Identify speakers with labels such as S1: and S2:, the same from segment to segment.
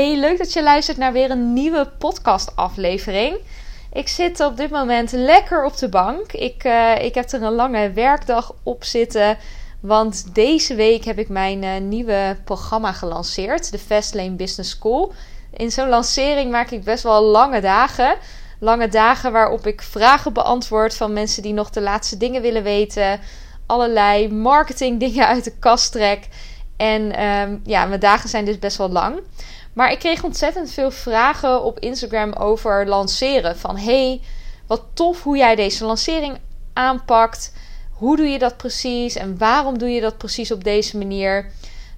S1: Hey, leuk dat je luistert naar weer een nieuwe podcast-aflevering. Ik zit op dit moment lekker op de bank. Ik, uh, ik heb er een lange werkdag op zitten. Want deze week heb ik mijn uh, nieuwe programma gelanceerd, de Fastlane Business School. In zo'n lancering maak ik best wel lange dagen. Lange dagen waarop ik vragen beantwoord van mensen die nog de laatste dingen willen weten. Allerlei marketing dingen uit de kast trek. En um, ja, mijn dagen zijn dus best wel lang. Maar ik kreeg ontzettend veel vragen op Instagram over lanceren. Van hey, wat tof hoe jij deze lancering aanpakt. Hoe doe je dat precies en waarom doe je dat precies op deze manier?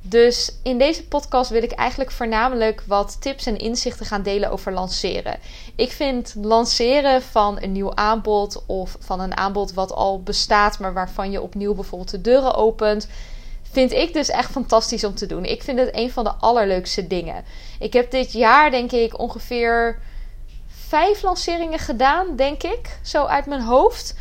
S1: Dus in deze podcast wil ik eigenlijk voornamelijk wat tips en inzichten gaan delen over lanceren. Ik vind lanceren van een nieuw aanbod of van een aanbod wat al bestaat, maar waarvan je opnieuw bijvoorbeeld de deuren opent, vind ik dus echt fantastisch om te doen. Ik vind het een van de allerleukste dingen. Ik heb dit jaar, denk ik, ongeveer vijf lanceringen gedaan, denk ik, zo uit mijn hoofd.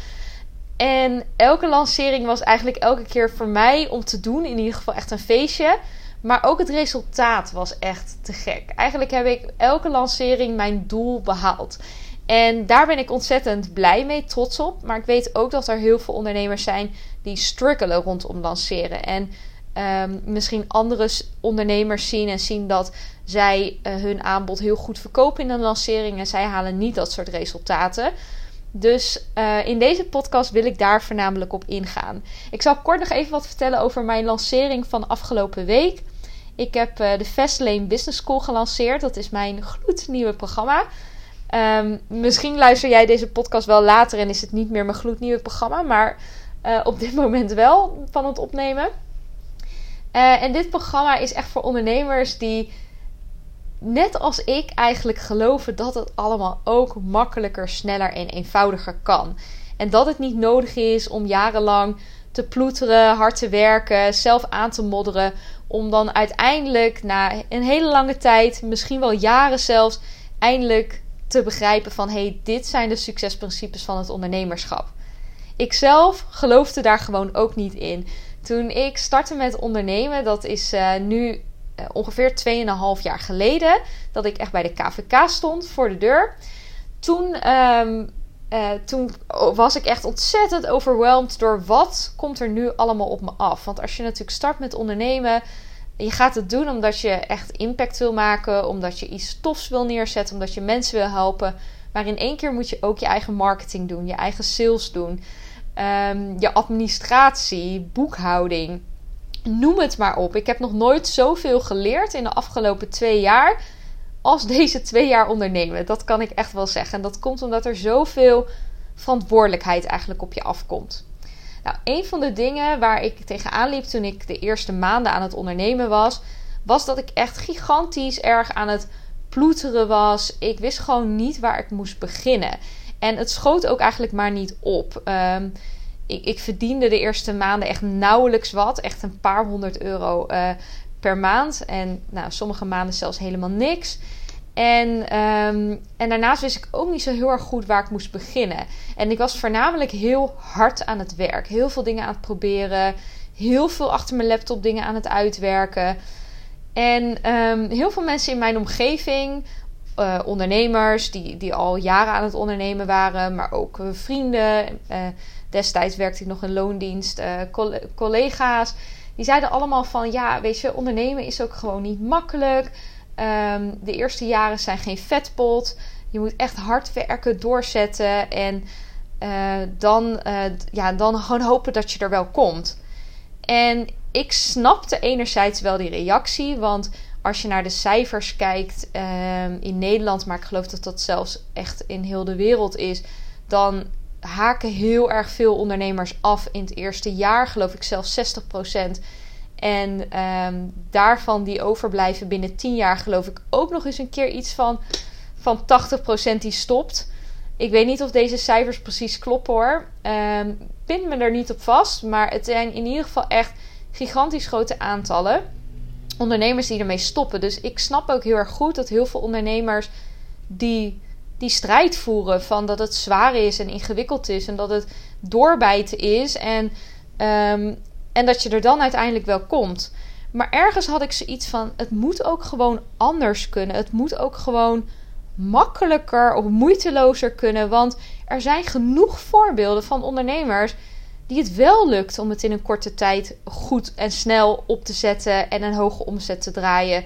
S1: En elke lancering was eigenlijk elke keer voor mij om te doen, in ieder geval echt een feestje. Maar ook het resultaat was echt te gek. Eigenlijk heb ik elke lancering mijn doel behaald. En daar ben ik ontzettend blij mee, trots op. Maar ik weet ook dat er heel veel ondernemers zijn die struggelen rondom lanceren. En um, misschien andere ondernemers zien en zien dat zij uh, hun aanbod heel goed verkopen in een lancering. En zij halen niet dat soort resultaten. Dus uh, in deze podcast wil ik daar voornamelijk op ingaan. Ik zal kort nog even wat vertellen over mijn lancering van afgelopen week. Ik heb uh, de Fastlane Business School gelanceerd. Dat is mijn gloednieuwe programma. Um, misschien luister jij deze podcast wel later en is het niet meer mijn gloednieuwe programma. Maar uh, op dit moment wel van het opnemen. Uh, en dit programma is echt voor ondernemers die net als ik eigenlijk geloven dat het allemaal ook makkelijker, sneller en eenvoudiger kan. En dat het niet nodig is om jarenlang te ploeteren, hard te werken, zelf aan te modderen. Om dan uiteindelijk na een hele lange tijd, misschien wel jaren zelfs, eindelijk te begrijpen van hey, dit zijn de succesprincipes van het ondernemerschap. Ik zelf geloofde daar gewoon ook niet in. Toen ik startte met ondernemen, dat is uh, nu uh, ongeveer 2,5 jaar geleden, dat ik echt bij de KVK stond voor de deur. Toen, um, uh, toen was ik echt ontzettend overweldigd door wat komt er nu allemaal op me af. Want als je natuurlijk start met ondernemen, je gaat het doen omdat je echt impact wil maken, omdat je iets tofs wil neerzetten, omdat je mensen wil helpen. Maar in één keer moet je ook je eigen marketing doen, je eigen sales doen, um, je administratie, boekhouding noem het maar op. Ik heb nog nooit zoveel geleerd in de afgelopen twee jaar als deze twee jaar ondernemen. Dat kan ik echt wel zeggen. En dat komt omdat er zoveel verantwoordelijkheid eigenlijk op je afkomt. Nou, een van de dingen waar ik tegenaan liep toen ik de eerste maanden aan het ondernemen was, was dat ik echt gigantisch erg aan het ploeteren was. Ik wist gewoon niet waar ik moest beginnen. En het schoot ook eigenlijk maar niet op. Um, ik, ik, verdiende de eerste maanden echt nauwelijks wat. Echt een paar honderd euro uh, per maand. En nou, sommige maanden zelfs helemaal niks. En, um, en daarnaast wist ik ook niet zo heel erg goed waar ik moest beginnen. En ik was voornamelijk heel hard aan het werk. Heel veel dingen aan het proberen. Heel veel achter mijn laptop dingen aan het uitwerken. En um, heel veel mensen in mijn omgeving, uh, ondernemers die, die al jaren aan het ondernemen waren, maar ook uh, vrienden. Uh, destijds werkte ik nog in loondienst, collega's. Die zeiden allemaal van ja, weet je, ondernemen is ook gewoon niet makkelijk. Um, de eerste jaren zijn geen vetpot. Je moet echt hard werken, doorzetten. En dan, ja, dan gewoon hopen dat je er wel komt. En ik snapte enerzijds wel die reactie, want als je naar de cijfers kijkt um, in Nederland, maar ik geloof dat dat zelfs echt in heel de wereld is, dan haken heel erg veel ondernemers af in het eerste jaar, geloof ik zelfs 60%. En um, daarvan die overblijven binnen 10 jaar, geloof ik ook nog eens een keer iets van, van 80% die stopt. Ik weet niet of deze cijfers precies kloppen hoor. Um, pin me er niet op vast, maar het zijn in ieder geval echt gigantisch grote aantallen ondernemers die ermee stoppen. Dus ik snap ook heel erg goed dat heel veel ondernemers die, die strijd voeren van dat het zwaar is en ingewikkeld is en dat het doorbijten is en, um, en dat je er dan uiteindelijk wel komt. Maar ergens had ik zoiets van: het moet ook gewoon anders kunnen. Het moet ook gewoon makkelijker of moeitelozer kunnen. Want er zijn genoeg voorbeelden van ondernemers die het wel lukt om het in een korte tijd goed en snel op te zetten en een hoge omzet te draaien.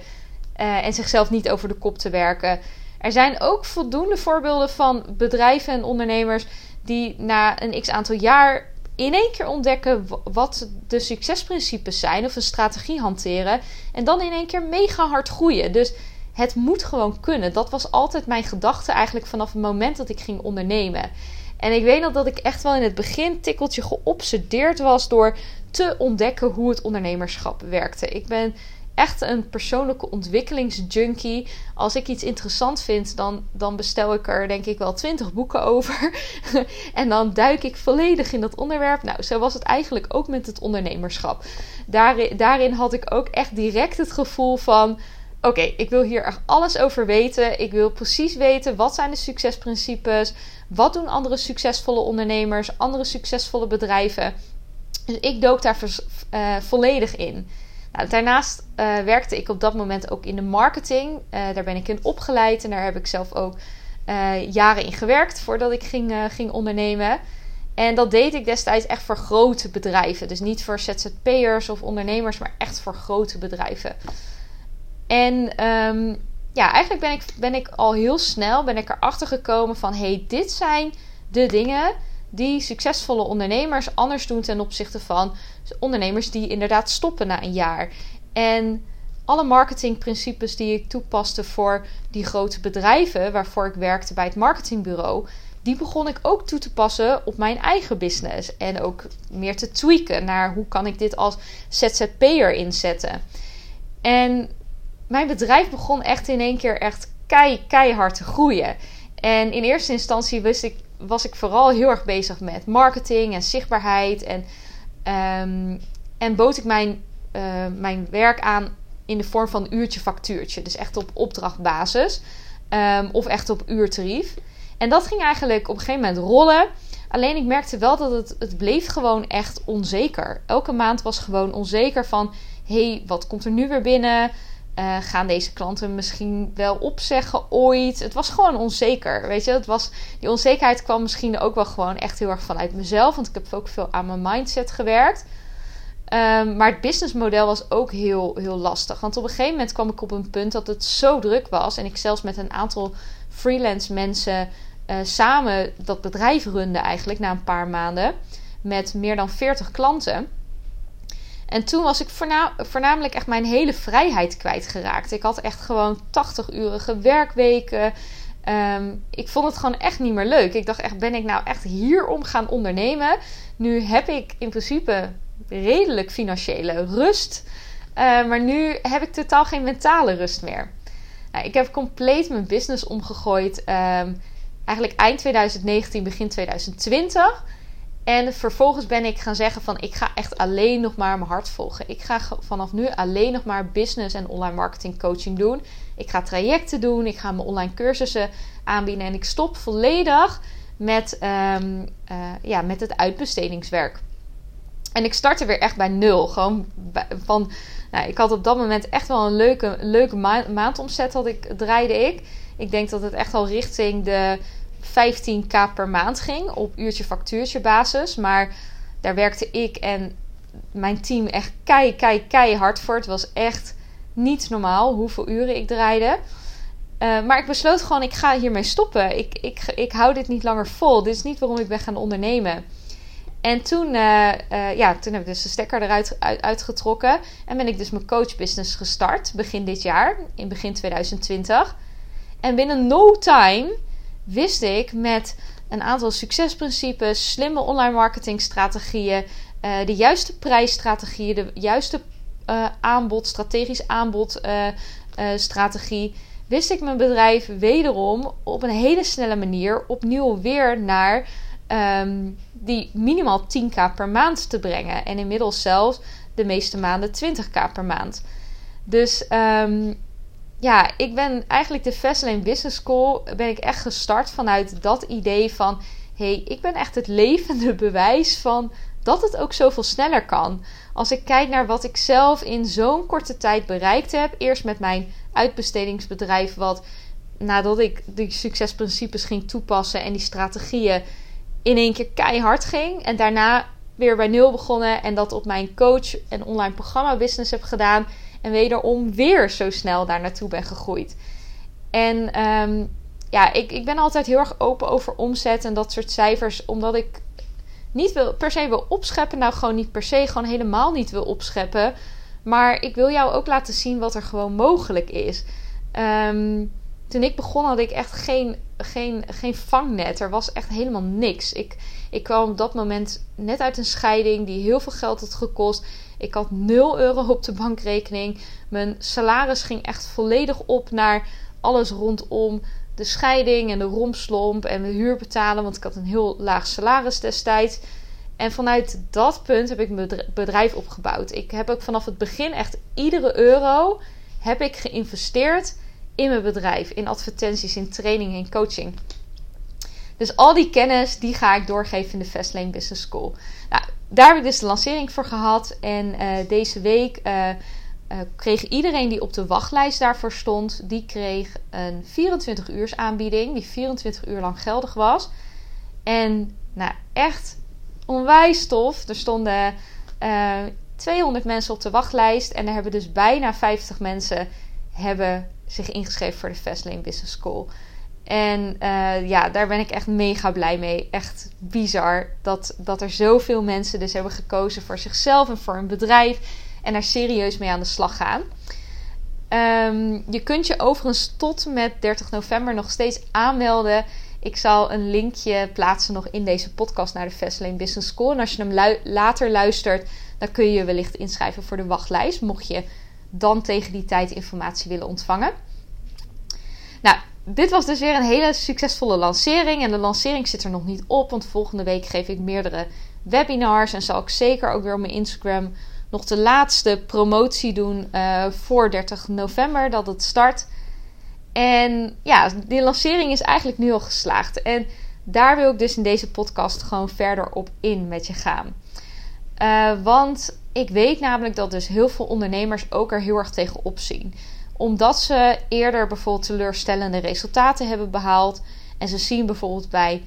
S1: Uh, en zichzelf niet over de kop te werken. Er zijn ook voldoende voorbeelden van bedrijven en ondernemers die na een x aantal jaar in één keer ontdekken wat de succesprincipes zijn of een strategie hanteren en dan in één keer mega hard groeien. Dus het moet gewoon kunnen. Dat was altijd mijn gedachte eigenlijk vanaf het moment dat ik ging ondernemen. En ik weet nog dat ik echt wel in het begin tikkeltje geobsedeerd was door te ontdekken hoe het ondernemerschap werkte. Ik ben echt een persoonlijke ontwikkelingsjunkie. Als ik iets interessant vind, dan, dan bestel ik er denk ik wel twintig boeken over. en dan duik ik volledig in dat onderwerp. Nou, zo was het eigenlijk ook met het ondernemerschap. Daarin, had ik ook echt direct het gevoel van oké, ik wil hier echt alles over weten. Ik wil precies weten wat zijn de succesprincipes. Wat doen andere succesvolle ondernemers, andere succesvolle bedrijven. Dus ik dook daar uh, volledig in. Nou, daarnaast uh, werkte ik op dat moment ook in de marketing. Uh, daar ben ik in opgeleid en daar heb ik zelf ook jaren in gewerkt voordat ik ging, ging ondernemen. En dat deed ik destijds echt voor grote bedrijven. Dus niet voor ZZP'ers of ondernemers, maar echt voor grote bedrijven. En um, ja, eigenlijk ben ik, ben ik al heel snel ben ik erachter gekomen van... hey, dit zijn de dingen die succesvolle ondernemers anders doen ten opzichte van ondernemers die inderdaad stoppen na een jaar. En alle marketingprincipes die ik toepaste voor die grote bedrijven waarvoor ik werkte bij het marketingbureau, die begon ik ook toe te passen op mijn eigen business. En ook meer te tweaken naar hoe kan ik dit als ZZP'er inzetten. En mijn bedrijf begon echt in één keer echt kei, keihard te groeien. En in eerste instantie ik, was ik vooral heel erg bezig met marketing en zichtbaarheid. En, um, en bood ik mijn, uh, mijn werk aan in de vorm van uurtje factuurtje. Dus echt op opdrachtbasis. Um, of echt op uurtarief. En dat ging eigenlijk op een gegeven moment rollen. Alleen ik merkte wel dat het, het bleef gewoon echt onzeker. Elke maand was gewoon onzeker van... hey, wat komt er nu weer binnen? Uh, gaan deze klanten misschien wel opzeggen ooit? Het was gewoon onzeker. Weet je, het was, die onzekerheid kwam misschien ook wel gewoon echt heel erg vanuit mezelf. Want ik heb ook veel aan mijn mindset gewerkt. Um, maar het businessmodel was ook heel, heel lastig. Want op een gegeven moment kwam ik op een punt dat het zo druk was. En ik zelfs met een aantal freelance mensen uh, samen dat bedrijf runde eigenlijk na een paar maanden. Met meer dan 40 klanten. En toen was ik voornamelijk echt mijn hele vrijheid kwijtgeraakt. Ik had echt gewoon 80-urige werkweken. Ehm, ik vond het gewoon echt niet meer leuk. Ik dacht echt, ben ik nou echt hierom gaan ondernemen? Nu heb ik in principe redelijk financiële rust. Uh, maar nu heb ik totaal geen mentale rust meer. Nou, ik heb compleet mijn business omgegooid. Um, eigenlijk eind 2019, begin 2020. En vervolgens ben ik gaan zeggen van ik ga echt alleen nog maar mijn hart volgen. Ik ga vanaf nu alleen nog maar business en online marketing coaching doen. Ik ga trajecten doen. Ik ga mijn online cursussen aanbieden. En ik stop volledig met, um, uh, ja, met het uitbestedingswerk. En ik startte weer echt bij nul. Gewoon van, nou, ik had op dat moment echt wel een leuke, leuke maandomzet dat ik, draaide ik. Ik denk dat het echt al richting de 15k per maand ging op uurtje factuurtje basis. Maar daar werkte ik en mijn team echt kei, kei, keihard voor. Het was echt niet normaal hoeveel uren ik draaide. Uh, maar ik besloot gewoon, ik ga hiermee stoppen. Ik, ik, ik hou dit niet langer vol. Dit is niet waarom ik ben gaan ondernemen. En toen, uh, uh, ja, toen heb ik dus de stekker eruit uit, uitgetrokken. En ben ik dus mijn coachbusiness gestart. Begin dit jaar, in begin 2020. En binnen no time wist ik met een aantal succesprincipes, slimme online marketingstrategieën, uh, de juiste prijsstrategieën, de juiste uh, aanbod, strategisch aanbodstrategie, uh, wist ik mijn bedrijf wederom op een hele snelle manier opnieuw weer naar um, die minimaal 10k per maand te brengen. En inmiddels zelfs de meeste maanden 20k per maand. Dus um, ja, ik ben eigenlijk de Fastlane Business School ben ik echt gestart vanuit dat idee van hey, ik ben echt het levende bewijs van dat het ook zoveel sneller kan. Als ik kijk naar wat ik zelf in zo'n korte tijd bereikt heb. Eerst met mijn uitbestedingsbedrijf, wat nadat ik die succesprincipes ging toepassen en die strategieën in één keer keihard ging. En daarna weer bij nul begonnen en dat op mijn coach en online programma business heb gedaan. En wederom weer zo snel daar naartoe ben gegroeid. En ehm, ja, ik, ik ben altijd heel erg open over omzet en dat soort cijfers. Omdat ik niet wil, per se wil opscheppen. Nou, gewoon niet per se, gewoon helemaal niet wil opscheppen. Maar ik wil jou ook laten zien wat er gewoon mogelijk is. Ehm, toen ik begon had ik echt geen, geen, geen vangnet. Er was echt helemaal niks. Ik, ik kwam op dat moment net uit een scheiding die heel veel geld had gekost. Ik had 0 euro op de bankrekening. Mijn salaris ging echt volledig op naar alles rondom de scheiding en de romslomp en de huur betalen. Want ik had een heel laag salaris destijds. En vanuit dat punt heb ik mijn bedrijf opgebouwd. Ik heb ook vanaf het begin echt iedere euro heb ik geïnvesteerd in mijn bedrijf. In advertenties, in training, in coaching. Dus al die kennis die ga ik doorgeven in de Fastlane Business School. Nou, daar heb ik dus de lancering voor gehad. En uh, deze week uh, uh, kreeg iedereen die op de wachtlijst daarvoor stond, die kreeg een 24 uurs aanbieding, die 24 uur lang geldig was. En nou, echt onwijs tof. Er stonden 200 mensen op de wachtlijst en er hebben dus bijna 50 mensen hebben zich ingeschreven voor de Fastlane Business School. En uh, ja, daar ben ik echt mega blij mee. Echt bizar dat, dat er zoveel mensen dus hebben gekozen voor zichzelf en voor een bedrijf. En daar serieus mee aan de slag gaan. Um, je kunt je overigens tot met 30 november nog steeds aanmelden. Ik zal een linkje plaatsen nog in deze podcast naar de Fastlane Business School. En als je hem later luistert, dan kun je je wellicht inschrijven voor de wachtlijst. Mocht je dan tegen die tijd informatie willen ontvangen. Nou, dit was dus weer een hele succesvolle lancering. En de lancering zit er nog niet op, want volgende week geef ik meerdere webinars. En zal ik zeker ook weer op mijn Instagram nog de laatste promotie doen uh, voor 30 november dat het start. En ja, die lancering is eigenlijk nu al geslaagd. En daar wil ik dus in deze podcast gewoon verder op in met je gaan. Uh, want ik weet namelijk dat dus heel veel ondernemers ook er heel erg tegen opzien omdat ze eerder bijvoorbeeld teleurstellende resultaten hebben behaald. En ze zien bijvoorbeeld bij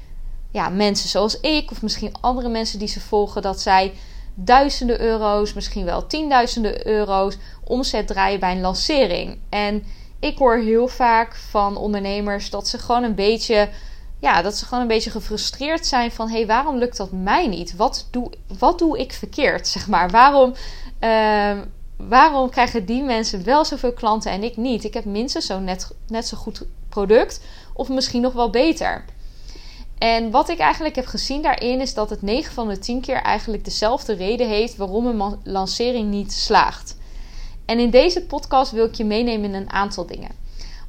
S1: ja, mensen zoals ik, of misschien andere mensen die ze volgen, dat zij duizenden euro's, misschien wel tienduizenden euro's omzet draaien bij een lancering. En ik hoor heel vaak van ondernemers dat ze gewoon een beetje, ja, dat ze gewoon een beetje gefrustreerd zijn van, hé, hey, waarom lukt dat mij niet? Wat doe, wat doe ik verkeerd, zeg maar? Waarom, uh, waarom krijgen die mensen wel zoveel klanten en ik niet? Ik heb minstens zo net, net zo goed product of misschien nog wel beter. En wat ik eigenlijk heb gezien daarin is dat het 9 van de 10 keer eigenlijk dezelfde reden heeft waarom een lancering niet slaagt. En in deze podcast wil ik je meenemen in een aantal dingen.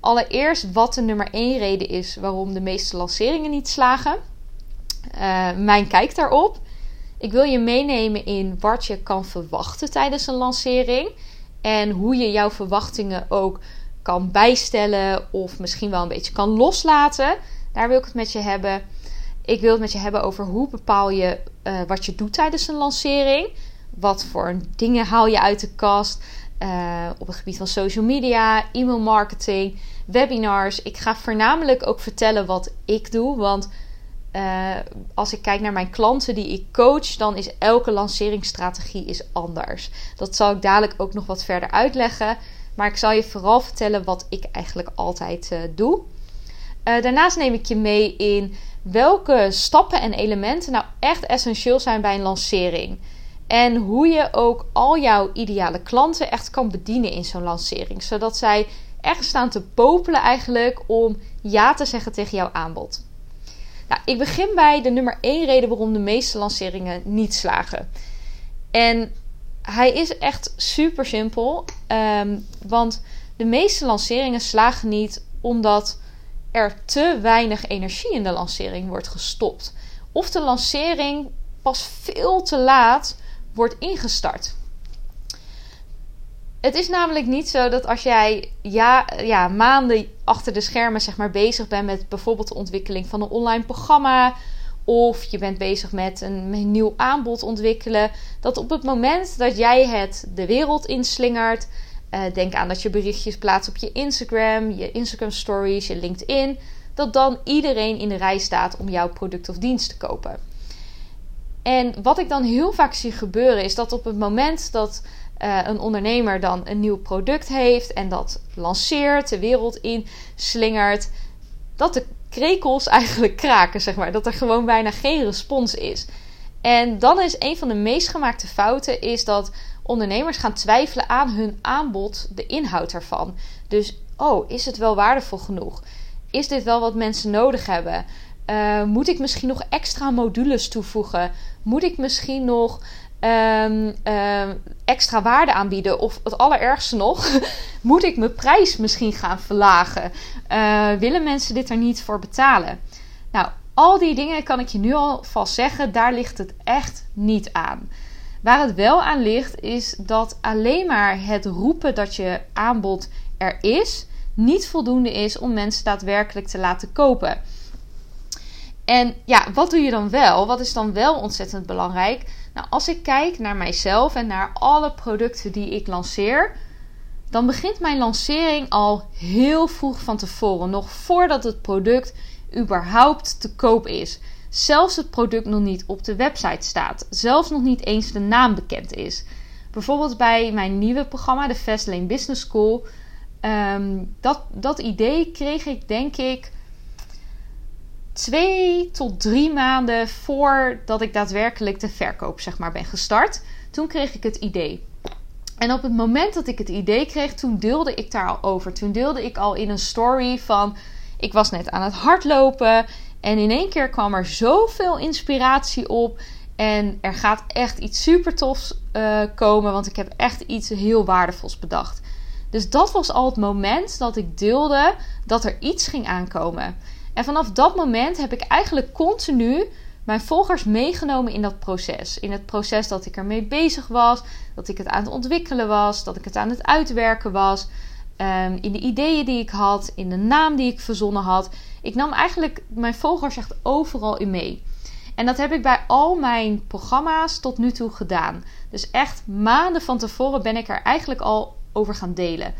S1: Allereerst wat de nummer 1 reden is waarom de meeste lanceringen niet slagen. Uh, mijn kijk daarop. Ik wil je meenemen in wat je kan verwachten tijdens een lancering. En hoe je jouw verwachtingen ook kan bijstellen of misschien wel een beetje kan loslaten. Daar wil ik het met je hebben. Ik wil het met je hebben over hoe bepaal je uh, wat je doet tijdens een lancering. Wat voor dingen haal je uit de kast. Uh, op het gebied van social media, e-mail marketing, webinars. Ik ga voornamelijk ook vertellen wat ik doe. Want uh, als ik kijk naar mijn klanten die ik coach, dan is elke lanceringsstrategie is anders. Dat zal ik dadelijk ook nog wat verder uitleggen. Maar ik zal je vooral vertellen wat ik eigenlijk altijd uh, doe. Uh, daarnaast neem ik je mee in welke stappen en elementen nou echt essentieel zijn bij een lancering. En hoe je ook al jouw ideale klanten echt kan bedienen in zo'n lancering. Zodat zij echt staan te popelen eigenlijk om ja te zeggen tegen jouw aanbod. Ik begin bij de nummer 1 reden waarom de meeste lanceringen niet slagen. En hij is echt super simpel. Um, want de meeste lanceringen slagen niet omdat er te weinig energie in de lancering wordt gestopt. Of de lancering pas veel te laat wordt ingestart. Het is namelijk niet zo dat als jij ja, ja, maanden achter de schermen zeg maar, bezig bent met bijvoorbeeld de ontwikkeling van een online programma of je bent bezig met een, nieuw aanbod ontwikkelen. Dat op het moment dat jij het de wereld inslingert, uh, denk aan dat je berichtjes plaatst op je Instagram, je Instagram stories, je LinkedIn, dat dan iedereen in de rij staat om jouw product of dienst te kopen. En wat ik dan heel vaak zie gebeuren is dat op het moment dat uh, een ondernemer dan een nieuw product heeft en dat lanceert, de wereld in slingert, dat de krekels eigenlijk kraken, zeg maar. Dat er gewoon bijna geen respons is. En dan is een van de meest gemaakte fouten is dat ondernemers gaan twijfelen aan hun aanbod, de inhoud ervan. Dus, oh, is het wel waardevol genoeg? Is dit wel wat mensen nodig hebben? Uh, moet ik misschien nog extra modules toevoegen? Moet ik misschien nog um, extra waarde aanbieden? Of het allerergste nog, moet ik mijn prijs misschien gaan verlagen? Uh, willen mensen dit er niet voor betalen? Nou, al die dingen kan ik je nu al vast zeggen, daar ligt het echt niet aan. Waar het wel aan ligt, is dat alleen maar het roepen dat je aanbod er is, niet voldoende is om mensen daadwerkelijk te laten kopen. En ja, wat doe je dan wel? Wat is dan wel ontzettend belangrijk? Nou, als ik kijk naar mijzelf en naar alle producten die ik lanceer, dan begint mijn lancering al heel vroeg van tevoren, nog voordat het product überhaupt te koop is. Zelfs het product nog niet op de website staat, zelfs nog niet eens de naam bekend is. Bijvoorbeeld bij mijn nieuwe programma, de Fastlane Business School. Um, dat, dat idee kreeg ik denk ik twee tot drie maanden voordat ik daadwerkelijk de verkoop zeg maar, ben gestart. Toen kreeg ik het idee. En op het moment dat ik het idee kreeg, toen deelde ik daar al over. Toen deelde ik al in een story van... Ik was net aan het hardlopen en in één keer kwam er zoveel inspiratie op. En er gaat echt iets super tofs uh, komen, want ik heb echt iets heel waardevols bedacht. Dus dat was al het moment dat ik deelde dat er iets ging aankomen. En vanaf dat moment heb ik eigenlijk continu mijn volgers meegenomen in dat proces. In het proces dat ik ermee bezig was, dat ik het aan het ontwikkelen was, dat ik het aan het uitwerken was. Um, in de ideeën die ik had, in de naam die ik verzonnen had. Ik nam eigenlijk mijn volgers echt overal in mee. En dat heb ik bij al mijn programma's tot nu toe gedaan. Dus echt maanden van tevoren ben ik er eigenlijk al over gaan delen.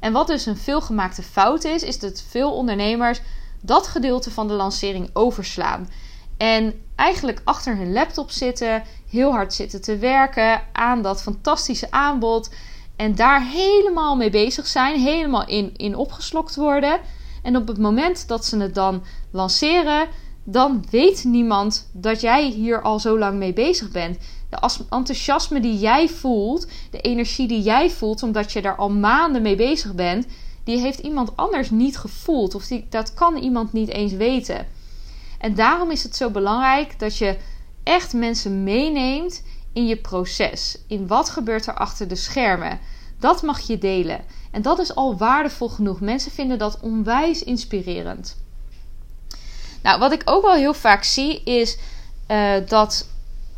S1: En wat dus een veelgemaakte fout is, is dat veel ondernemers dat gedeelte van de lancering overslaan. En eigenlijk achter hun laptop zitten, heel hard zitten te werken aan dat fantastische aanbod. En daar helemaal mee bezig zijn, helemaal in, in opgeslokt worden. En op het moment dat ze het dan lanceren, dan weet niemand dat jij hier al zo lang mee bezig bent. De enthousiasme die jij voelt, de energie die jij voelt, omdat je daar al maanden mee bezig bent, die heeft iemand anders niet gevoeld. Of die, dat kan iemand niet eens weten. En daarom is het zo belangrijk dat je echt mensen meeneemt in je proces. In wat gebeurt er achter de schermen. Dat mag je delen. En dat is al waardevol genoeg. Mensen vinden dat onwijs inspirerend. Nou, wat ik ook wel heel vaak zie is uh, dat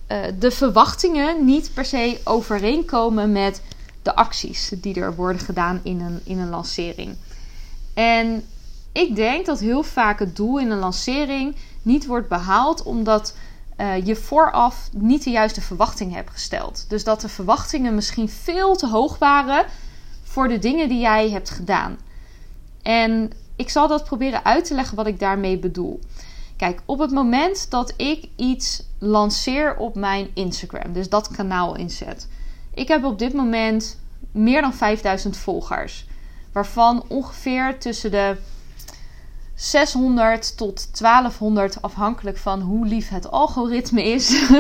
S1: uh, de verwachtingen niet per se overeenkomen met de acties die er worden gedaan in een, in een lancering. En ik denk dat heel vaak het doel in een lancering niet wordt behaald omdat uh, je vooraf niet de juiste verwachting hebt gesteld. Dus dat de verwachtingen misschien veel te hoog waren voor de dingen die jij hebt gedaan. En ik zal dat proberen uit te leggen wat ik daarmee bedoel. Kijk, op het moment dat ik iets lanceer op mijn Instagram, dus dat kanaal inzet. Ik heb op dit moment meer dan 5000 volgers, waarvan ongeveer tussen de 600 tot 1200, afhankelijk van hoe lief het algoritme is,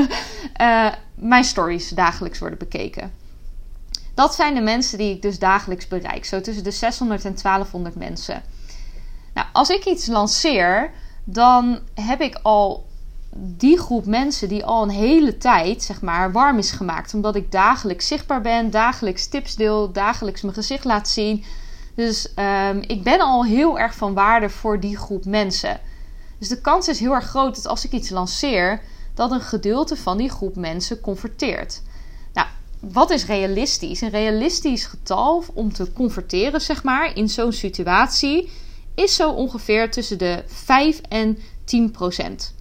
S1: uh, mijn stories dagelijks worden bekeken. Dat zijn de mensen die ik dus dagelijks bereik. Zo tussen de 600 en 1200 mensen. Nou, als ik iets lanceer, dan heb ik al die groep mensen die al een hele tijd, zeg maar, warm is gemaakt. Omdat ik dagelijks zichtbaar ben, dagelijks tips deel, dagelijks mijn gezicht laat zien. Dus um, ik ben al heel erg van waarde voor die groep mensen. Dus de kans is heel erg groot dat als ik iets lanceer, dat een gedeelte van die groep mensen converteert. Nou, wat is realistisch? Een realistisch getal om te converteren, zeg maar, in zo'n situatie, is zo ongeveer tussen de 5 en 10 procent.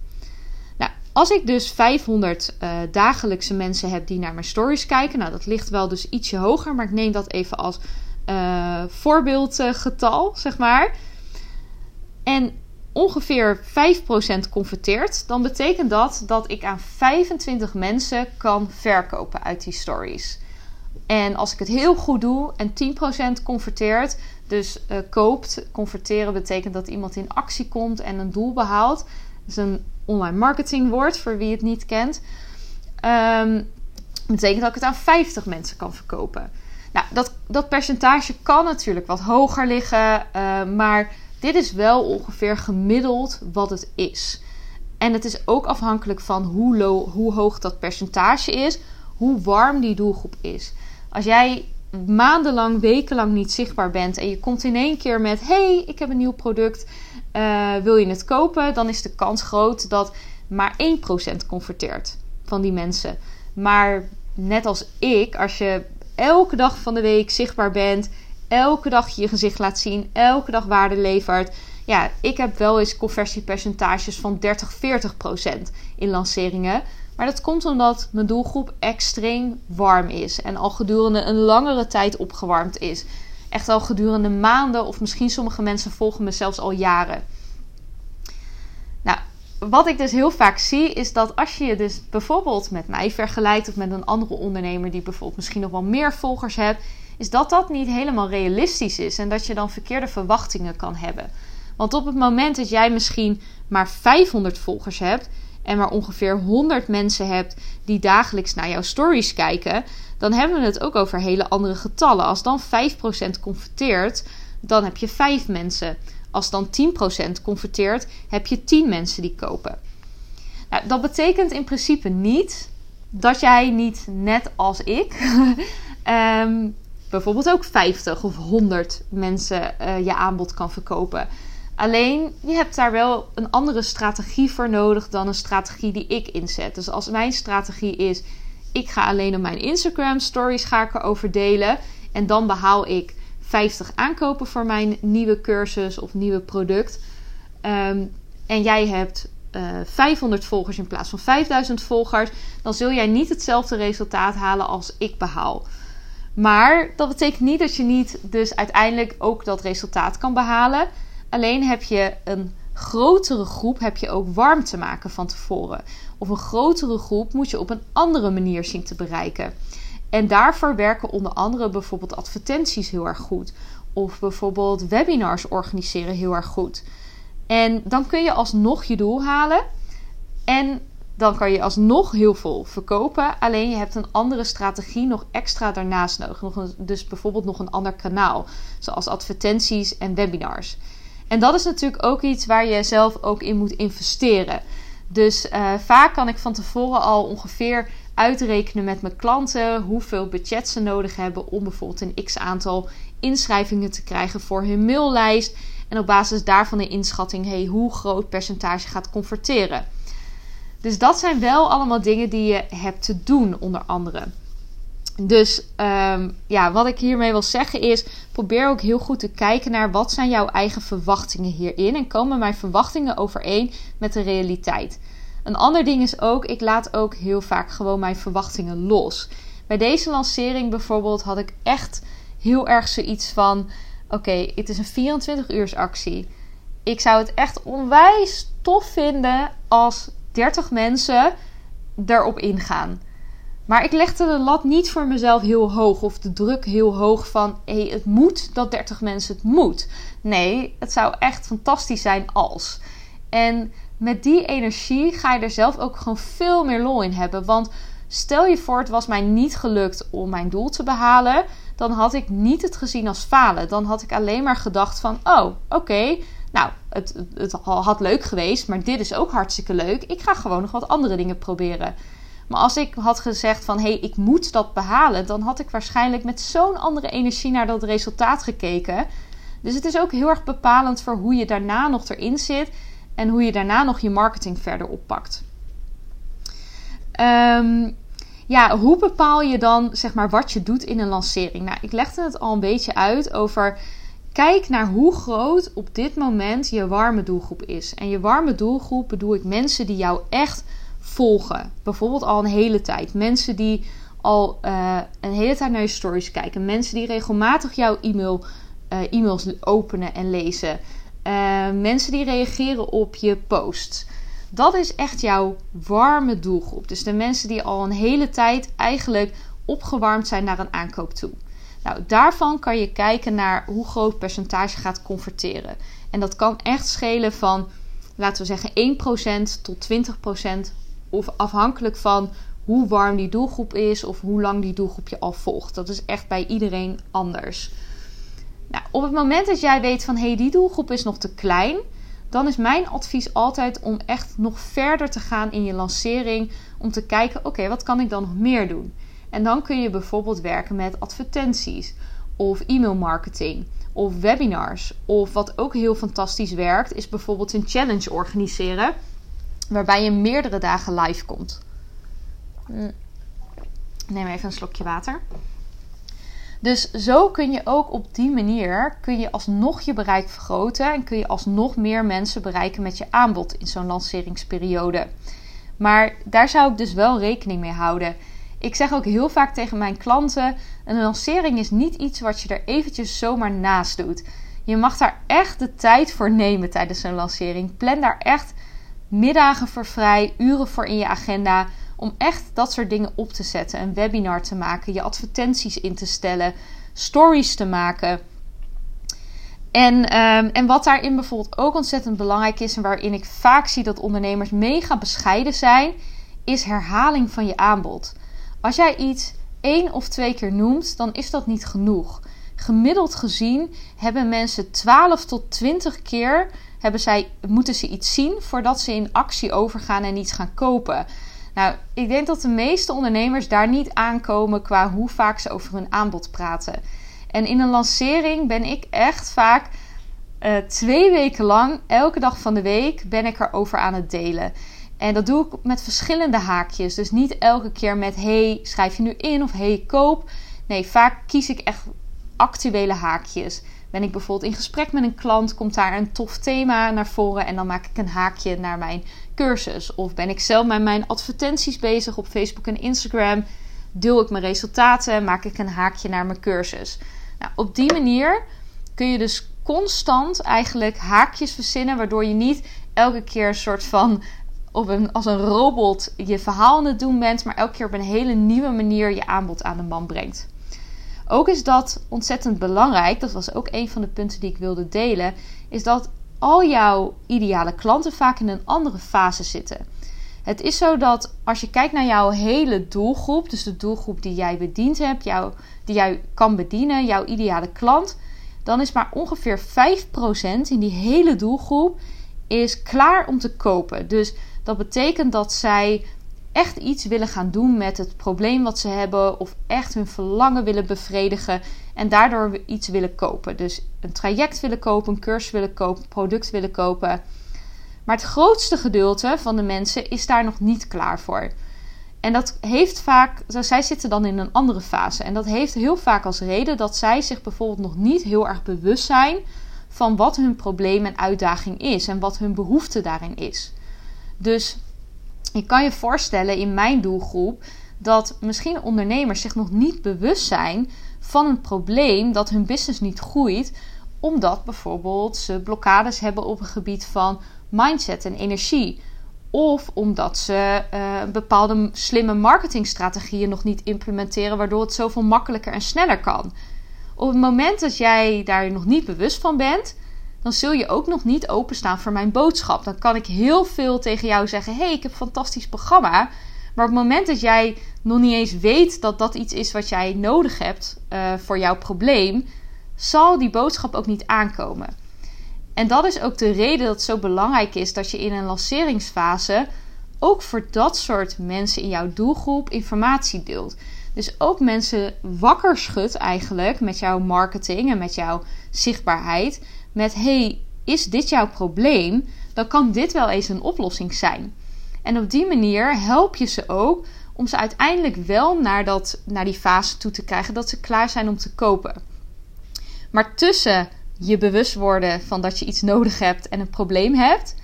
S1: Als ik dus 500 uh, eh, dagelijkse mensen heb die naar mijn stories kijken, nou dat ligt wel dus ietsje hoger, maar ik neem dat even als uh, voorbeeldgetal, zeg maar. En ongeveer 5% converteert, dan betekent dat dat ik aan 25 mensen kan verkopen uit die stories. En als ik het heel goed doe en 10% converteert, dus uh, koopt, converteren betekent dat iemand in actie komt en een doel behaalt. Is een online marketingwoord voor wie het niet kent. Um, betekent dat ik het aan 50 mensen kan verkopen. Nou, dat, dat percentage kan natuurlijk wat hoger liggen, uh, maar dit is wel ongeveer gemiddeld wat het is. En het is ook afhankelijk van hoe, hoe hoog dat percentage is, hoe warm die doelgroep is. Als jij maandenlang, wekenlang niet zichtbaar bent en je komt in één keer met: hey, ik heb een nieuw product, uh, wil je het kopen? Dan is de kans groot dat maar 1% converteert van die mensen. Maar net als ik, als je elke dag van de week zichtbaar bent, elke dag je gezicht laat zien, elke dag waarde levert. Ja, ik heb wel eens conversiepercentages van 30, 40% in lanceringen. Maar dat komt omdat mijn doelgroep extreem warm is en al gedurende een langere tijd opgewarmd is. Echt al gedurende maanden of misschien sommige mensen volgen me zelfs al jaren. Nou, wat ik dus heel vaak zie is dat als je je dus bijvoorbeeld met mij vergelijkt of met een andere ondernemer die bijvoorbeeld misschien nog wel meer volgers hebt, is dat dat niet helemaal realistisch is en dat je dan verkeerde verwachtingen kan hebben. Want op het moment dat jij misschien maar 500 volgers hebt en maar ongeveer 100 mensen hebt die dagelijks naar jouw stories kijken, dan hebben we het ook over hele andere getallen. Als dan 5% converteert, dan heb je 5 mensen. Als dan 10% converteert, heb je 10 mensen die kopen. Nou, dat betekent in principe niet dat jij niet net als ik um, bijvoorbeeld ook 50 of 100 mensen uh, je aanbod kan verkopen. Alleen je hebt daar wel een andere strategie voor nodig dan een strategie die ik inzet. Dus als mijn strategie is: ik ga alleen op mijn Instagram stories ga ik erover delen en dan behaal ik 50 aankopen voor mijn nieuwe cursus of nieuwe product. Um, en jij hebt uh, eh, 500 volgers in plaats van 5000 volgers, dan zul jij niet hetzelfde resultaat halen als ik behaal. Maar dat betekent niet dat je niet dus uiteindelijk ook dat resultaat kan behalen. Alleen heb je een grotere groep heb je ook warm te maken van tevoren. Of een grotere groep moet je op een andere manier zien te bereiken. En daarvoor werken onder andere bijvoorbeeld advertenties heel erg goed. Of bijvoorbeeld webinars organiseren heel erg goed. En dan kun je alsnog je doel halen. En dan kan je alsnog heel veel verkopen. Alleen je hebt een andere strategie nog extra daarnaast nodig. Nog dus bijvoorbeeld nog een ander kanaal. Zoals advertenties en webinars. En dat is natuurlijk ook iets waar je zelf ook in moet investeren. Dus uh, vaak kan ik van tevoren al ongeveer uitrekenen met mijn klanten hoeveel budget ze nodig hebben om bijvoorbeeld een x aantal inschrijvingen te krijgen voor hun maillijst. En op basis daarvan een inschatting, hey, hoe groot percentage gaat converteren. Dus dat zijn wel allemaal dingen die je hebt te doen, onder andere. Dus um, ja, wat ik hiermee wil zeggen is: probeer ook heel goed te kijken naar wat zijn jouw eigen verwachtingen hierin en komen mijn verwachtingen overeen met de realiteit. Een ander ding is ook: ik laat ook heel vaak gewoon mijn verwachtingen los. Bij deze lancering bijvoorbeeld had ik echt heel erg zoiets van: oké, het is een 24 uurs actie. Ik zou het echt onwijs tof vinden als 30 mensen erop ingaan. Maar ik legde de lat niet voor mezelf heel hoog of de druk heel hoog van hé, het moet dat 30 mensen het moet. Nee, het zou echt fantastisch zijn als. En met die energie ga je er zelf ook gewoon veel meer lol in hebben. Want stel je voor, het was mij niet gelukt om mijn doel te behalen. Dan had ik niet het gezien als falen. Dan had ik alleen maar gedacht van, oh, oké, nou, het, het had leuk geweest, maar dit is ook hartstikke leuk. Ik ga gewoon nog wat andere dingen proberen. Maar als ik had gezegd van hé, hey, ik moet dat behalen, dan had ik waarschijnlijk met zo'n andere energie naar dat resultaat gekeken. Dus het is ook heel erg bepalend voor hoe je daarna nog erin zit en hoe je daarna nog je marketing verder oppakt. Um, ja, hoe bepaal je dan zeg maar wat je doet in een lancering? Nou, ik legde het al een beetje uit over Kijk naar hoe groot op dit moment je warme doelgroep is. En je warme doelgroep bedoel ik mensen die jou echt volgen. Bijvoorbeeld al een hele tijd. Mensen die al uh, een hele tijd naar je stories kijken. Mensen die regelmatig jouw e-mail, uh, e-mails openen en lezen. Uh, mensen die reageren op je posts. Dat is echt jouw warme doelgroep. Dus de mensen die al een hele tijd eigenlijk opgewarmd zijn naar een aankoop toe. Nou, daarvan kan je kijken naar hoe groot percentage gaat converteren. En dat kan echt schelen van, laten we zeggen, 1% tot 20%. Of afhankelijk van hoe warm die doelgroep is of hoe lang die doelgroep je al volgt. Dat is echt bij iedereen anders. Nou, op het moment dat jij weet van hé, hey, die doelgroep is nog te klein, dan is mijn advies altijd om echt nog verder te gaan in je lancering. Om te kijken, oké, wat kan ik dan nog meer doen? En dan kun je bijvoorbeeld werken met advertenties of e-mailmarketing of webinars. Of wat ook heel fantastisch werkt, is bijvoorbeeld een challenge organiseren waarbij je meerdere dagen live komt. Hm. Neem even een slokje water. Dus zo kun je ook op die manier kun je alsnog je bereik vergroten en kun je alsnog meer mensen bereiken met je aanbod in zo'n lanceringsperiode. Maar daar zou ik dus wel rekening mee houden. Ik zeg ook heel vaak tegen mijn klanten: een lancering is niet iets wat je er eventjes zomaar naast doet. Je mag daar echt de tijd voor nemen tijdens een lancering. Plan daar echt middagen voor vrij, uren voor in je agenda. Om echt dat soort dingen op te zetten. Een webinar te maken, je advertenties in te stellen, stories te maken. En, um, en wat daarin bijvoorbeeld ook ontzettend belangrijk is en waarin ik vaak zie dat ondernemers mega bescheiden zijn, is herhaling van je aanbod. Als jij iets één of twee keer noemt, dan is dat niet genoeg. Gemiddeld gezien hebben mensen 12 tot 20 keer hebben zij, moeten ze iets zien voordat ze in actie overgaan en iets gaan kopen. Nou, ik denk dat de meeste ondernemers daar niet aankomen qua hoe vaak ze over hun aanbod praten. En in een lancering ben ik echt vaak uh, twee weken lang, elke dag van de week, ben ik erover aan het delen. En dat doe ik met verschillende haakjes. Dus niet elke keer met hey, schrijf je nu in of hey, koop. Nee, vaak kies ik echt actuele haakjes. Ben ik bijvoorbeeld in gesprek met een klant, komt daar een tof thema naar voren en dan maak ik een haakje naar mijn cursus. Of ben ik zelf met mijn advertenties bezig op Facebook en Instagram, deel ik mijn resultaten, maak ik een haakje naar mijn cursus. Nou, op die manier kun je dus constant eigenlijk haakjes verzinnen, waardoor je niet elke keer een soort van op een, als een robot je verhaal aan het doen bent, maar elke keer op een hele nieuwe manier je aanbod aan de man brengt. Ook is dat ontzettend belangrijk, dat was ook een van de punten die ik wilde delen, is dat al jouw ideale klanten vaak in een andere fase zitten. Het is zo dat als je kijkt naar jouw hele doelgroep, dus de doelgroep die jij bediend hebt, jou, die jij kan bedienen, jouw ideale klant, dan is maar ongeveer 5% in die hele doelgroep is klaar om te kopen. Dus dat betekent dat zij echt iets willen gaan doen met het probleem wat ze hebben, of echt hun verlangen willen bevredigen en daardoor iets willen kopen. Dus een traject willen kopen, een cursus willen kopen, een product willen kopen. Maar het grootste gedeelte van de mensen is daar nog niet klaar voor. En dat heeft vaak, zij zitten dan in een andere fase. En dat heeft heel vaak als reden dat zij zich bijvoorbeeld nog niet heel erg bewust zijn van wat hun probleem en uitdaging is en wat hun behoefte daarin is. Dus je kan je voorstellen in mijn doelgroep dat misschien ondernemers zich nog niet bewust zijn van een probleem dat hun business niet groeit, omdat bijvoorbeeld ze blokkades hebben op het gebied van mindset en energie. Of omdat ze uh, bepaalde slimme marketingstrategieën nog niet implementeren, waardoor het zoveel makkelijker en sneller kan. Op het moment dat jij daar nog niet bewust van bent, dan zul je ook nog niet openstaan voor mijn boodschap. Dan kan ik heel veel tegen jou zeggen: hey, ik heb een fantastisch programma. Maar op het moment dat jij nog niet eens weet dat dat iets is wat jij nodig hebt uh, voor jouw probleem, zal die boodschap ook niet aankomen. En dat is ook de reden dat het zo belangrijk is dat je in een lanceringsfase ook voor dat soort mensen in jouw doelgroep informatie deelt. Dus ook mensen wakker schudt eigenlijk met jouw marketing en met jouw zichtbaarheid met: hey, is dit jouw probleem? Dan kan dit wel eens een oplossing zijn. En op die manier help je ze ook om ze uiteindelijk wel naar, dat, naar die fase toe te krijgen dat ze klaar zijn om te kopen. Maar tussen je bewust worden van dat je iets nodig hebt en een probleem hebt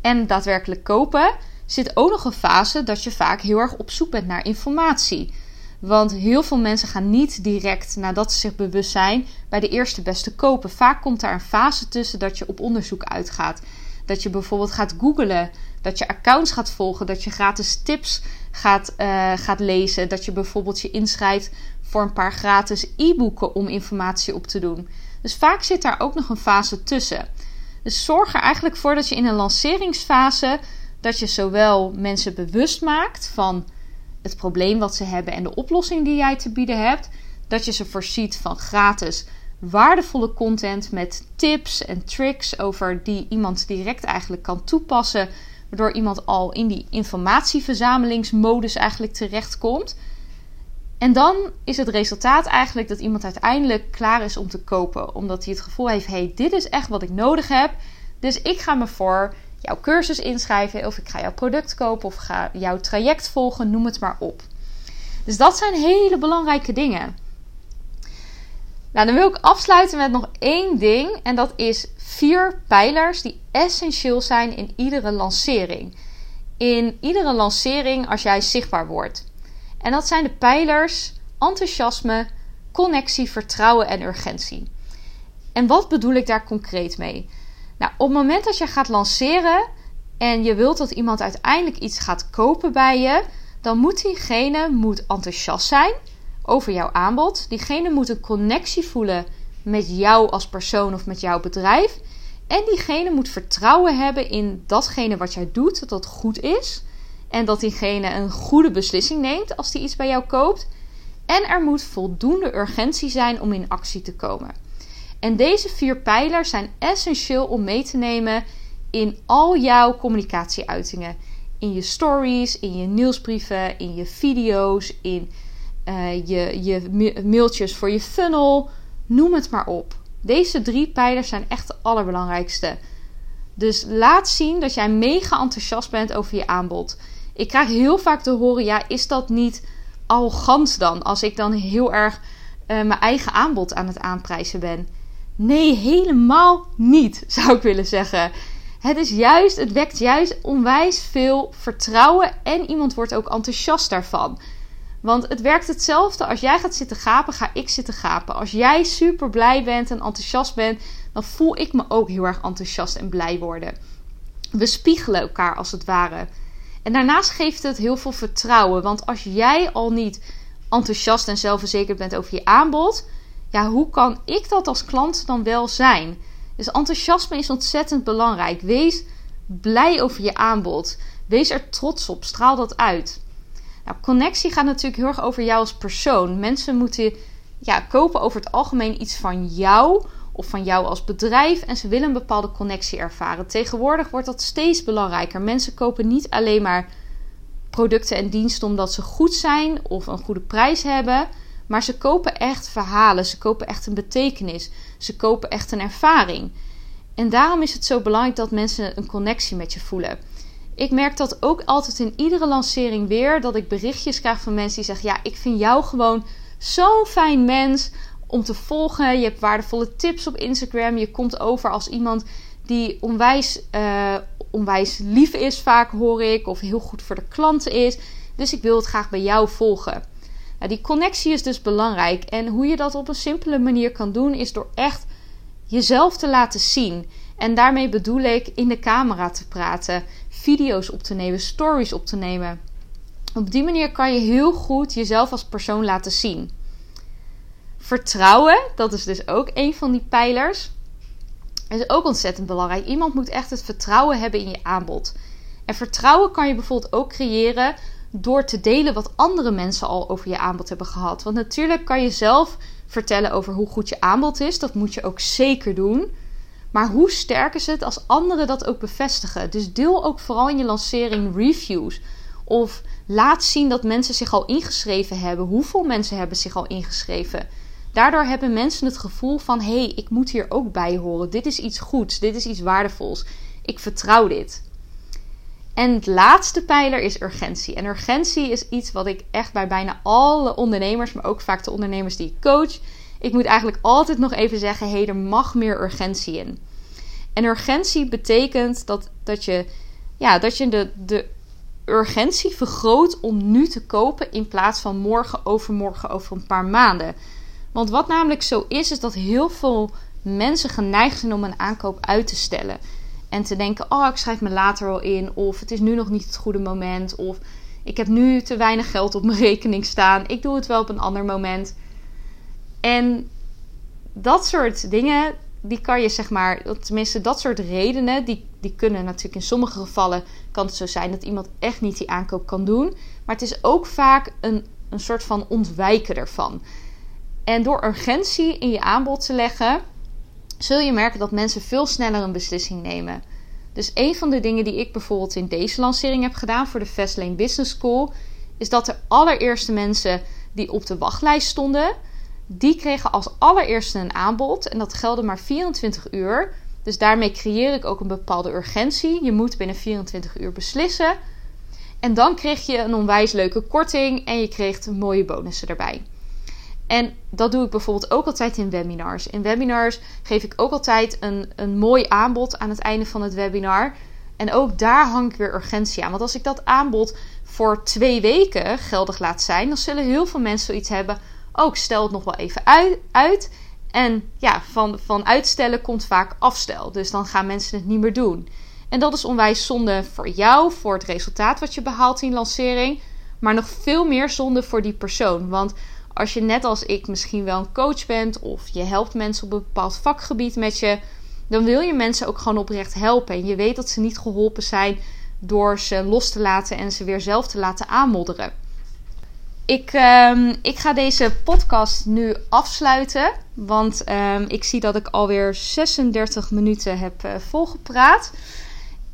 S1: en daadwerkelijk kopen, zit ook nog een fase dat je vaak heel erg op zoek bent naar informatie. Want heel veel mensen gaan niet direct nadat ze zich bewust zijn bij de eerste beste kopen. Vaak komt daar een fase tussen dat je op onderzoek uitgaat. Dat je bijvoorbeeld gaat googlen, dat je accounts gaat volgen, dat je gratis tips gaat, uh, gaat lezen. Dat je bijvoorbeeld je inschrijft voor een paar gratis e-boeken om informatie op te doen. Dus vaak zit daar ook nog een fase tussen. Dus zorg er eigenlijk voor dat je in een lanceringsfase dat je zowel mensen bewust maakt van het probleem wat ze hebben en de oplossing die jij te bieden hebt, dat je ze voorziet van gratis waardevolle content met tips en tricks over die iemand direct eigenlijk kan toepassen, waardoor iemand al in die informatieverzamelingsmodus eigenlijk terechtkomt. En dan is het resultaat eigenlijk dat iemand uiteindelijk klaar is om te kopen. Omdat hij het gevoel heeft: hey, dit is echt wat ik nodig heb. Dus ik ga me voor jouw cursus inschrijven. Of ik ga jouw product kopen. Of ga jouw traject volgen. Noem het maar op. Dus dat zijn hele belangrijke dingen. Nou, dan wil ik afsluiten met nog één ding. En dat is vier pijlers die essentieel zijn in iedere lancering. In iedere lancering als jij zichtbaar wordt. En dat zijn de pijlers enthousiasme, connectie, vertrouwen en urgentie. En wat bedoel ik daar concreet mee? Nou, op het moment dat je gaat lanceren en je wilt dat iemand uiteindelijk iets gaat kopen bij je, dan moet diegene moet enthousiast zijn over jouw aanbod. Diegene moet een connectie voelen met jou als persoon of met jouw bedrijf. En diegene moet vertrouwen hebben in datgene wat jij doet, dat dat goed is. En dat diegene een goede beslissing neemt als die iets bij jou koopt. En er moet voldoende urgentie zijn om in actie te komen. En deze vier pijlers zijn essentieel om mee te nemen in al jouw communicatieuitingen. In je stories, in je nieuwsbrieven, in je video's, in uh, je, je mailtjes voor je funnel. Noem het maar op. Deze drie pijlers zijn echt de allerbelangrijkste. Dus laat zien dat jij mega enthousiast bent over je aanbod. Ik krijg heel vaak te horen: ja, is dat niet arrogant dan? Als ik dan heel erg uh, mijn eigen aanbod aan het aanprijzen ben. Nee, helemaal niet, zou ik willen zeggen. Het is juist, het wekt juist onwijs veel vertrouwen en iemand wordt ook enthousiast daarvan. Want het werkt hetzelfde. Als jij gaat zitten gapen, ga ik zitten gapen. Als jij super blij bent en enthousiast bent, dan voel ik me ook heel erg enthousiast en blij worden. We spiegelen elkaar als het ware. En daarnaast geeft het heel veel vertrouwen. Want als jij al niet enthousiast en zelfverzekerd bent over je aanbod, ja, hoe kan ik dat als klant dan wel zijn? Dus enthousiasme is ontzettend belangrijk. Wees blij over je aanbod. Wees er trots op. Straal dat uit. Nou, connectie gaat natuurlijk heel erg over jou als persoon. Mensen moeten ja, kopen over het algemeen iets van jou of van jou als bedrijf en ze willen een bepaalde connectie ervaren. Tegenwoordig wordt dat steeds belangrijker. Mensen kopen niet alleen maar producten en diensten omdat ze goed zijn of een goede prijs hebben, maar ze kopen echt verhalen, ze kopen echt een betekenis, ze kopen echt een ervaring. En daarom is het zo belangrijk dat mensen een connectie met je voelen. Ik merk dat ook altijd in iedere lancering weer. Dat ik berichtjes krijg van mensen die zeggen: Ja, ik vind jou gewoon zo'n fijn mens om te volgen. Je hebt waardevolle tips op Instagram. Je komt over als iemand die onwijs, uh, onwijs lief is, vaak hoor ik. Of heel goed voor de klanten is. Dus ik wil het graag bij jou volgen. Die connectie is dus belangrijk. En hoe je dat op een simpele manier kan doen, is door echt jezelf te laten zien. En daarmee bedoel ik in de camera te praten video's op te nemen, stories op te nemen. Op die manier kan je heel goed jezelf als persoon laten zien. Vertrouwen, dat is dus ook een van die pijlers. Is ook ontzettend belangrijk. Iemand moet echt het vertrouwen hebben in je aanbod. En vertrouwen kan je bijvoorbeeld ook creëren door te delen wat andere mensen al over je aanbod hebben gehad. Want natuurlijk kan je zelf vertellen over hoe goed je aanbod is. Dat moet je ook zeker doen. Maar hoe sterk is het als anderen dat ook bevestigen? Dus deel ook vooral in je lancering reviews. Of laat zien dat mensen zich al ingeschreven hebben. Hoeveel mensen hebben zich al ingeschreven? Daardoor hebben mensen het gevoel van: hé, hey, ik moet hier ook bij horen. Dit is iets goeds, dit is iets waardevols. Ik vertrouw dit. En het laatste pijler is urgentie. En urgentie is iets wat ik echt bij bijna alle ondernemers, maar ook vaak de ondernemers die ik coach, ik moet eigenlijk altijd nog even zeggen: hé, hey, er mag meer urgentie in. En urgentie betekent dat, dat je, ja, dat je de, de urgentie vergroot om nu te kopen in plaats van morgen, overmorgen, over een paar maanden. Want wat namelijk zo is, is dat heel veel mensen geneigd zijn om een aankoop uit te stellen. En te denken: oh, ik schrijf me later wel in. Of het is nu nog niet het goede moment. Of ik heb nu te weinig geld op mijn rekening staan. Ik doe het wel op een ander moment. En dat soort dingen, die kan je zeg maar, tenminste dat soort redenen, die, die kunnen natuurlijk in sommige gevallen, kan het zo zijn dat iemand echt niet die aankoop kan doen. Maar het is ook vaak een, een soort van ontwijken ervan. En door urgentie in je aanbod te leggen, zul je merken dat mensen veel sneller een beslissing nemen. Dus een van de dingen die ik bijvoorbeeld in deze lancering heb gedaan voor de Fastlane Business School, is dat de allereerste mensen die op de wachtlijst stonden, die kregen als allereerste een aanbod. En dat geldde maar 24 uur. Dus daarmee creëer ik ook een bepaalde urgentie. Je moet binnen 24 uur beslissen. En dan kreeg je een onwijs leuke korting en je kreeg mooie bonussen erbij. En dat doe ik bijvoorbeeld ook altijd in webinars. In webinars geef ik ook altijd een, een mooi aanbod aan het einde van het webinar. En ook daar hang ik weer urgentie aan. Want als ik dat aanbod voor twee weken geldig laat zijn, dan zullen heel veel mensen zoiets hebben. Ook oh, stel het nog wel even uit. En ja, van, van uitstellen komt vaak afstel. Dus dan gaan mensen het niet meer doen. En dat is onwijs zonde voor jou, voor het resultaat wat je behaalt in lancering. Maar nog veel meer zonde voor die persoon. Want als je net als ik misschien wel een coach bent of je helpt mensen op een bepaald vakgebied met je, dan wil je mensen ook gewoon oprecht helpen. En je weet dat ze niet geholpen zijn door ze los te laten en ze weer zelf te laten aanmodderen. Ik, um, ik ga deze podcast nu afsluiten, want um, ik zie dat ik alweer 36 minuten heb uh, volgepraat.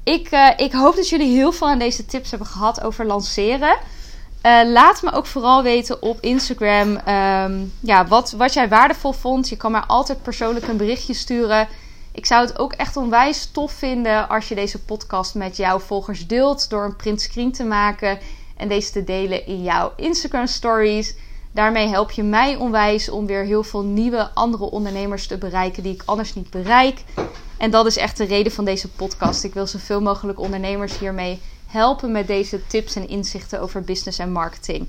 S1: Ik, uh, ik hoop dat jullie heel veel aan deze tips hebben gehad over lanceren. Uh, laat me ook vooral weten op Instagram um, ja, wat, wat jij waardevol vond. Je kan mij altijd persoonlijk een berichtje sturen. Ik zou het ook echt onwijs tof vinden als je deze podcast met jouw volgers deelt door een print screen te maken en deze te delen in jouw Instagram stories. Daarmee help je mij onwijs om weer heel veel nieuwe andere ondernemers te bereiken die ik anders niet bereik. En dat is echt de reden van deze podcast. Ik wil zoveel mogelijk ondernemers hiermee helpen met deze tips en inzichten over business en marketing.